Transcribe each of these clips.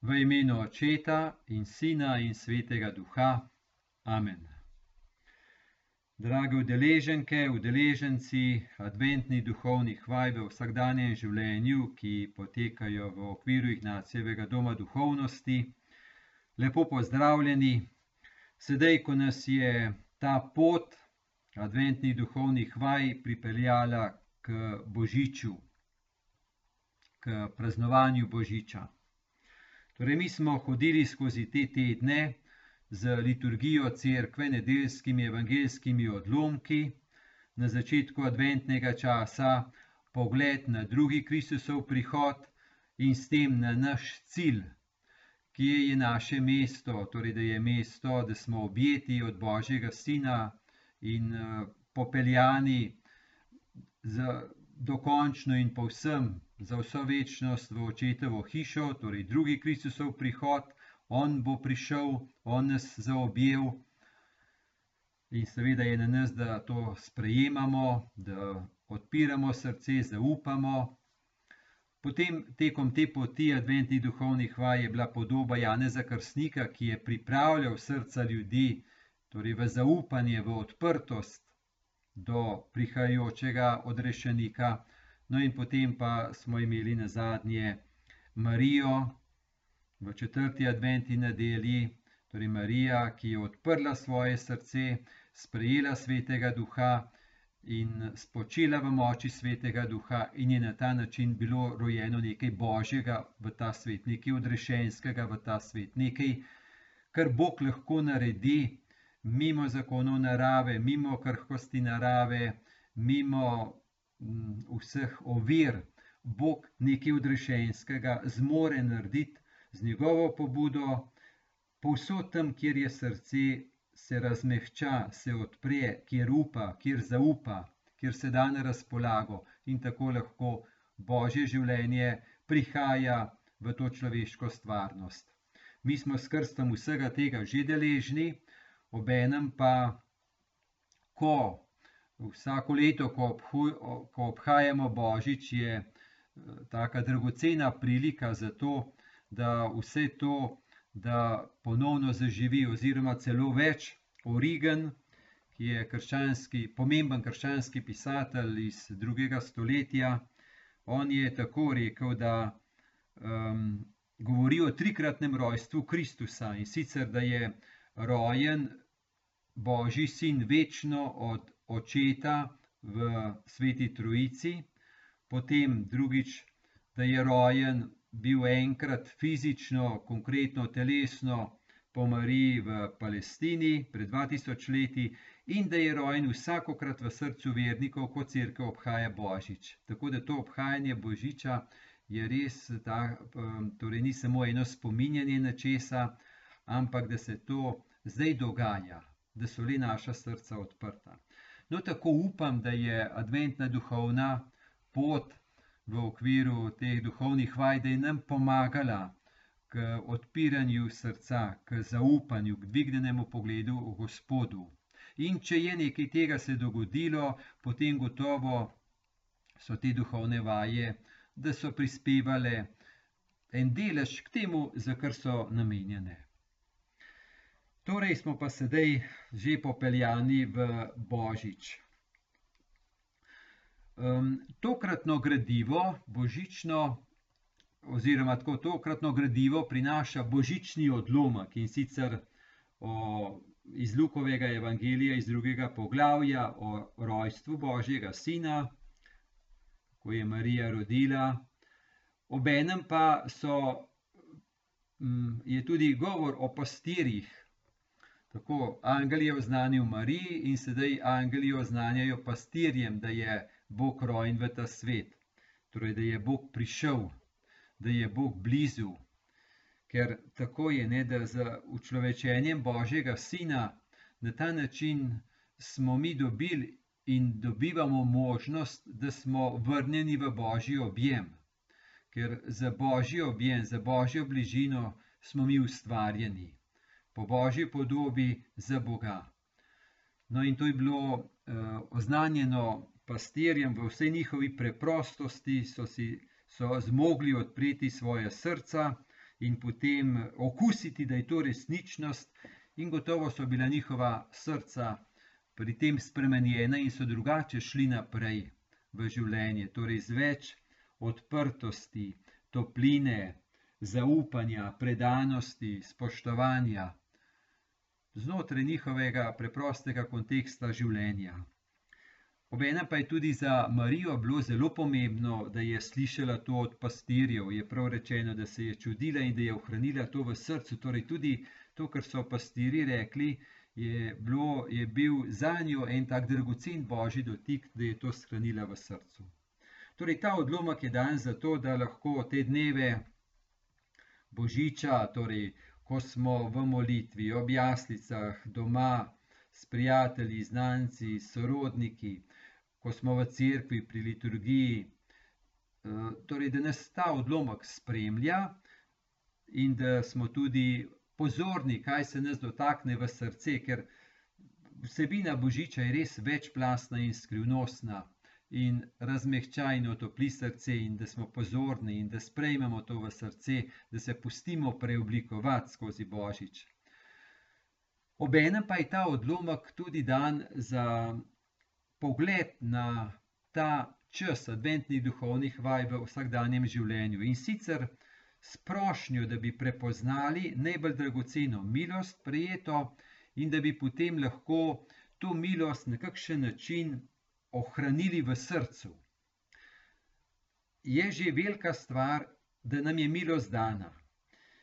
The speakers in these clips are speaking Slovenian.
V imenu Očeta in Sina in Svetega Duha. Amen. Drage udeleženke, udeleženci adventnih duhovnih vaj v vsakdanjem življenju, ki potekajo v okviru Ignacijevega doma duhovnosti, lepo pozdravljeni. Sedaj, ko nas je ta pot adventnih duhovnih vaj pripeljala k Božiču, k praznovanju Božiča. Torej, mi smo hodili skozi te tedne z liturgijo cerkve, nedeljskimi evangeljskimi odlomki, na začetku adventnega časa pogled na drugi Kristusov prihod in s tem na naš cilj, kje je naše mesto, torej da je mesto, da smo objeti od Božjega Sina in popeljani z dokončno in povsem za vso večnost v očetovo hišo, torej drugi Kristusov prihod, on bo prišel, on nas zaobjel in seveda je na nas, da to sprejemamo, da odpiramo srce, zaupamo. Potem tekom te poti adventnih duhovnih vaj je bila podoba Janeza Krstnika, ki je pripravljal srca ljudi, torej v zaupanje, v odprtost do prihajajočega odrešenika. No, in potem pa smo imeli na zadnje Marijo v četrti adventni nedelji, torej Marija, ki je odprla svoje srce, sprejela svetega duha in spočila v moči svetega duha, in je na ta način bilo rojeno nekaj božjega v ta svet, nekaj odrešenskega v ta svet, nekaj, kar Bog lahko naredi mimo zakonov narave, mimo krhkosti narave, mimo vseh ovir, Bog nekaj odrešenskega zmore narediti z njegovo pobudo, povsod tam, kjer je srce, se razmehča, se odpre, kjer upa, kjer zaupa, kjer se da na razpolago. In tako lahko Božje življenje prihaja v to človeško stvarnost. Mi smo s krstom vsega tega že deležni, obenem pa, ko vsako leto, ko, ko obhajamo Božič, je tako dragocena prilika za to, da vse to, da ponovno zaživi, oziroma celo več. Origen, ki je krščanski, pomemben krščanski pisatelj iz drugega stoletja, on je tako rekel, da um, govori o trikratnem rojstvu Kristusa in sicer, da je rojen Božji sin večno od očeta v sveti Trojici, potem drugič, da je rojen bil enkrat fizično, konkretno, telesno po Mariji v Palestini pred 2000 leti in da je rojen vsakokrat v srcu vernikov, ko crkva obhaja Božič. Tako da to obhajanje Božiča je res, ta, torej ni samo eno spominjanje na česa, ampak da se to zdaj dogaja, da so le naša srca odprta. No, tako upam, da je adventna duhovna pot v okviru teh duhovnih vaj, da je nam pomagala k odpiranju srca, k zaupanju, k dvignjenemu pogledu v Gospodu. In če je nekaj tega se dogodilo, potem gotovo so te duhovne vaje, da so prispevale en delež k temu, za kar so namenjene. Torej smo pa sedaj že popeljani v Božič. Um, tokratno gradivo, božično, oziroma tako tokratno gradivo prinaša božični odlomek in sicer o, iz Lukovega evangelija, iz drugega poglavja o rojstvu Božjega Sina, ko je Marija rodila. Obenem pa so, um, je tudi govor o pastirjih, Tako angeli je oznanil Mariji in sedaj angeli oznanjajo pastirjem, da je Bog rojen v ta svet, torej da je Bog prišel, da je Bog blizu. Ker tako je, ne, da z učlovečenjem Božjega Sina na ta način smo mi dobili in dobivamo možnost, da smo vrnjeni v Božji objem. Ker za Božji objem, za Božjo bližino smo mi ustvarjeni po božji podobi za Boga. No, in to je bilo uh, oznanjeno pastirjem v vsej njihovi preprostosti, so, si, so zmogli odpreti svoje srca in potem okusiti, da je to resničnost, in gotovo so bila njihova srca pri tem spremenjena in so drugače šli naprej v življenje, torej z več odprtosti, topline, zaupanja, predanosti, spoštovanja znotraj njihovega preprostega konteksta življenja. Obenem pa je tudi za Marijo bilo zelo pomembno, da je slišala to od pastirjev. Je prav rečeno, da se je čudila in da je ohranila to v srcu. Torej, tudi to, kar so pastirji rekli, je, bilo, je bil za njo en tak dragocen božji dotik, da je to shranila v srcu. Torej, ta odlomek je dan zato, da lahko te dneve božiča, torej, ko smo v molitvi, ob jaslicah, doma, s prijatelji, znanci, sorodniki, ko smo v cerkvi, pri liturgiji. Eh, torej, da nas ta odlomek spremlja in da smo tudi pozorni, kaj se nas dotakne v srce, ker vsebina božiča je res večplastna in skrivnostna. In razmehča in otopli srce, in da smo pozorni, in da sprejmemo to v srce, da se pustimo preoblikovati skozi božič. Obenem pa je ta odlomek tudi dan za pogled na ta čas adventnih duhovnih vaj v vsakdanjem življenju in sicer s prošnjo, da bi prepoznali najbolj dragoceno milost, prijeto in da bi potem lahko to milost na kakšen način ohranili v srcu. Je že velika stvar, da nam je milost dana.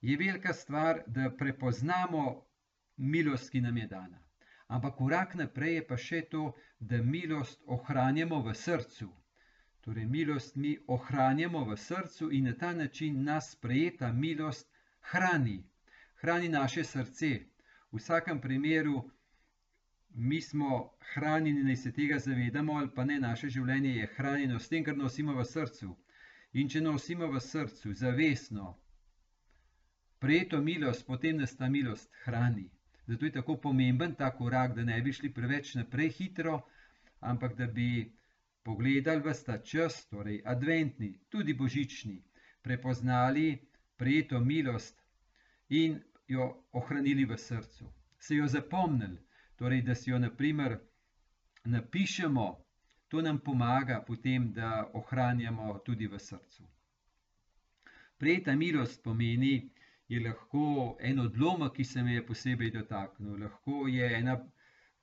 Je velika stvar, da prepoznamo milost, ki nam je dana. Ampak korak naprej je pa še to, da milost ohranjamo v srcu. Torej, milost mi ohranjamo v srcu in na ta način nas sprejeta milost hrani, hrani naše srce. V vsakem primeru mi smo hranjeni, naj se tega zavedamo, ali pa ne, naše življenje je hranjeno s tem, kar nosimo v srcu. In če nosimo v srcu zavestno, prejeto milost, potem nas ta milost hrani. Zato je tako pomemben ta korak, da ne bi šli preveč naprej hitro, ampak da bi pogledali v ta čas, torej adventni, tudi božični, prepoznali prijeto milost in jo ohranili v srcu. Se jo zapomnili, torej da si jo naprimer napišemo, to nam pomaga potem, da ohranjamo tudi v srcu. Prijeta milost pomeni, je lahko en odlomek, ki se me je posebej dotaknil, lahko je ena,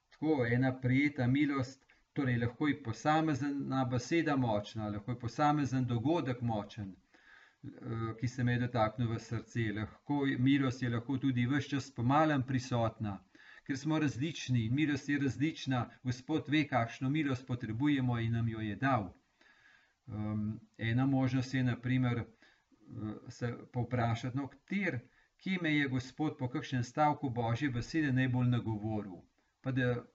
tako, ena prijeta milost, torej lahko je posamezna beseda močna, lahko je posamezen dogodek močen, eh, ki se me je dotaknil v srce. Lahko, milost je lahko tudi vse čas pomalem prisotna. Ker smo različni in milost je različna, Gospod ve, kakšno milost potrebujemo in nam jo je dal. Um, ena možnost je, naprimer, se povprašati, no, kjer, kje me je Gospod po kakšnem stavku Božje besede najbolj nagovoril, pa da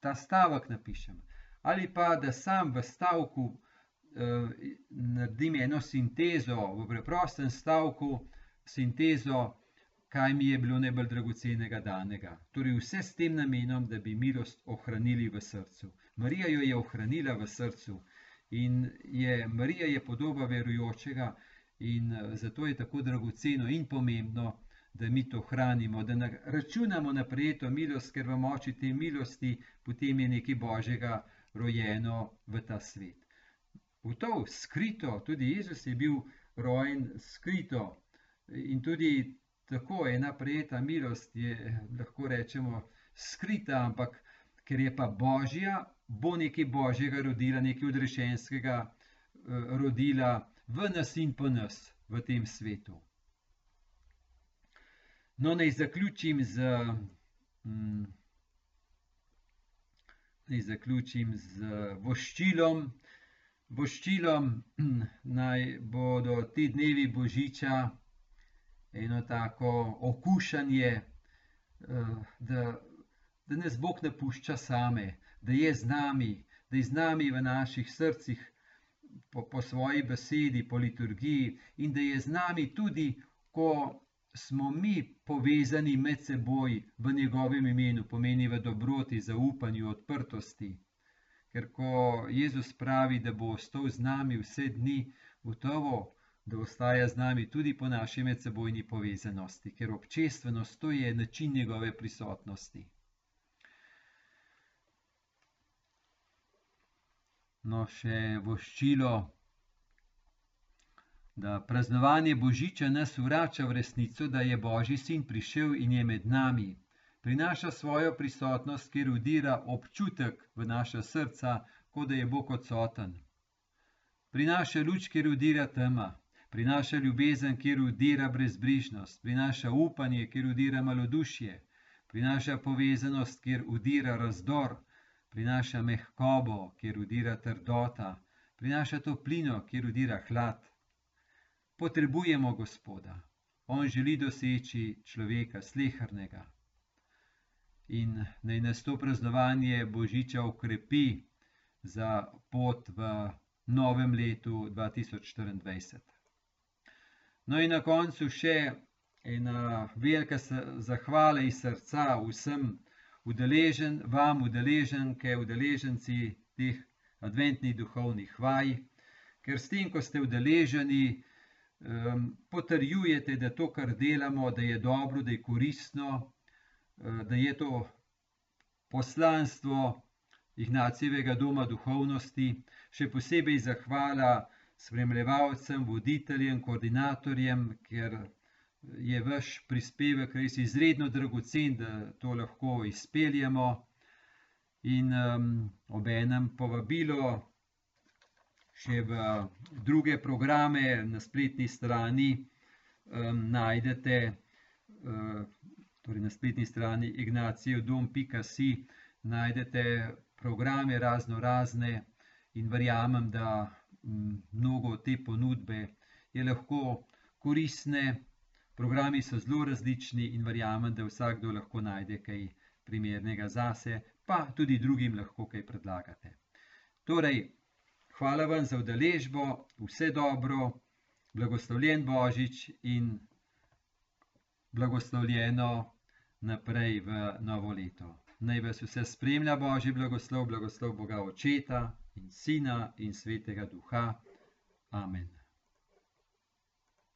ta stavek napišem. Ali pa da sam v stavku eh, naredim eno sintezo, v preprostem stavku, sintezo, kaj mi je bilo najbolj dragocenega danega. Torej, vse s tem namenom, da bi milost ohranili v srcu. Marija jo je ohranila v srcu in je, Marija je podoba verujočega, In eh, zato je tako dragoceno in pomembno, da mi to hranimo, da računamo na prijeto milost, ker v moči te milosti potem je nekaj božjega rojeno v ta svet. V to skrito, tudi Jezus je bil rojen skrito in tudi tako ena prijeta milost je, lahko rečemo, skrita, ampak ker je pa božja, bo nekaj božjega rodila, nekaj odrešenskega eh, rodila v nas in po nas v tem svetu. No, naj zaključim z, hm, naj zaključim z voščilom. Voščilom naj bodo ti dnevi božiča eno tako okušanje, eh, da, da nas Bog ne pušča same, da je z nami, da je z nami v naših srcih, po, po svoji besedi, po liturgiji, in da je z nami tudi, ko smo mi povezani med seboj v njegovem imenu, pomeni v dobroti, zaupanju, odprtosti. Ker ko Jezus pravi, da bo ostal z nami vse dni, gotovo da ostaja z nami tudi po naši medsebojni povezanosti, ker občestvenost to je način njegove prisotnosti. No, še voščilo, da praznovanje Božiča nas vrača v resnico, da je Božji sin prišel in je med nami. Prinaša svojo prisotnost, kjer udira občutek v naša srca, kot da je Bog odsoten. Prinaša luč, kjer udira tema, prinaša ljubezen, kjer udira brezbrižnost, prinaša upanje, kjer udira malodušje, prinaša povezanost, kjer udira razdor, prinaša mehkobo, kjer udira trdota, prinaša toplino, kjer udira hlad. Potrebujemo Gospoda. On želi doseči človeka slehrnega. In naj nas to praznovanje Božiča ukrepi za pot v novem letu 2024. No, in na koncu še ena velika zahvala iz srca vsem udeležen, vam, udeleženke, udeleženci teh adventnih duhovnih vaj, ker s tem, ko ste udeleženi, um, potrjujete, da to, kar delamo, da je dobro, da je koristno, uh, da je to poslanstvo Ignacijevega doma duhovnosti, še posebej zahvala spremljevalcem, voditeljem, koordinatorjem, ker je vaš prispevek res izredno dragocen, da to lahko izpeljemo. In um, ob enem povabilo še v druge programe na spletni strani um, najdete, uh, torej na spletni strani ignacijodom.si najdete programe razno razne, in verjamem, da mnogo te ponudbe je lahko koristne. Programi so zelo različni in verjamem, da vsakdo lahko najde kaj primernega zase, pa tudi drugim lahko kaj predlagate. Torej, hvala vam za udeležbo, vse dobro, blagoslovljen Božič in blagoslovljeno naprej v novo leto. Naj vas vse spremlja Božji blagoslov, blagoslov Boga Očeta in Sina in Svetega Duha. Amen.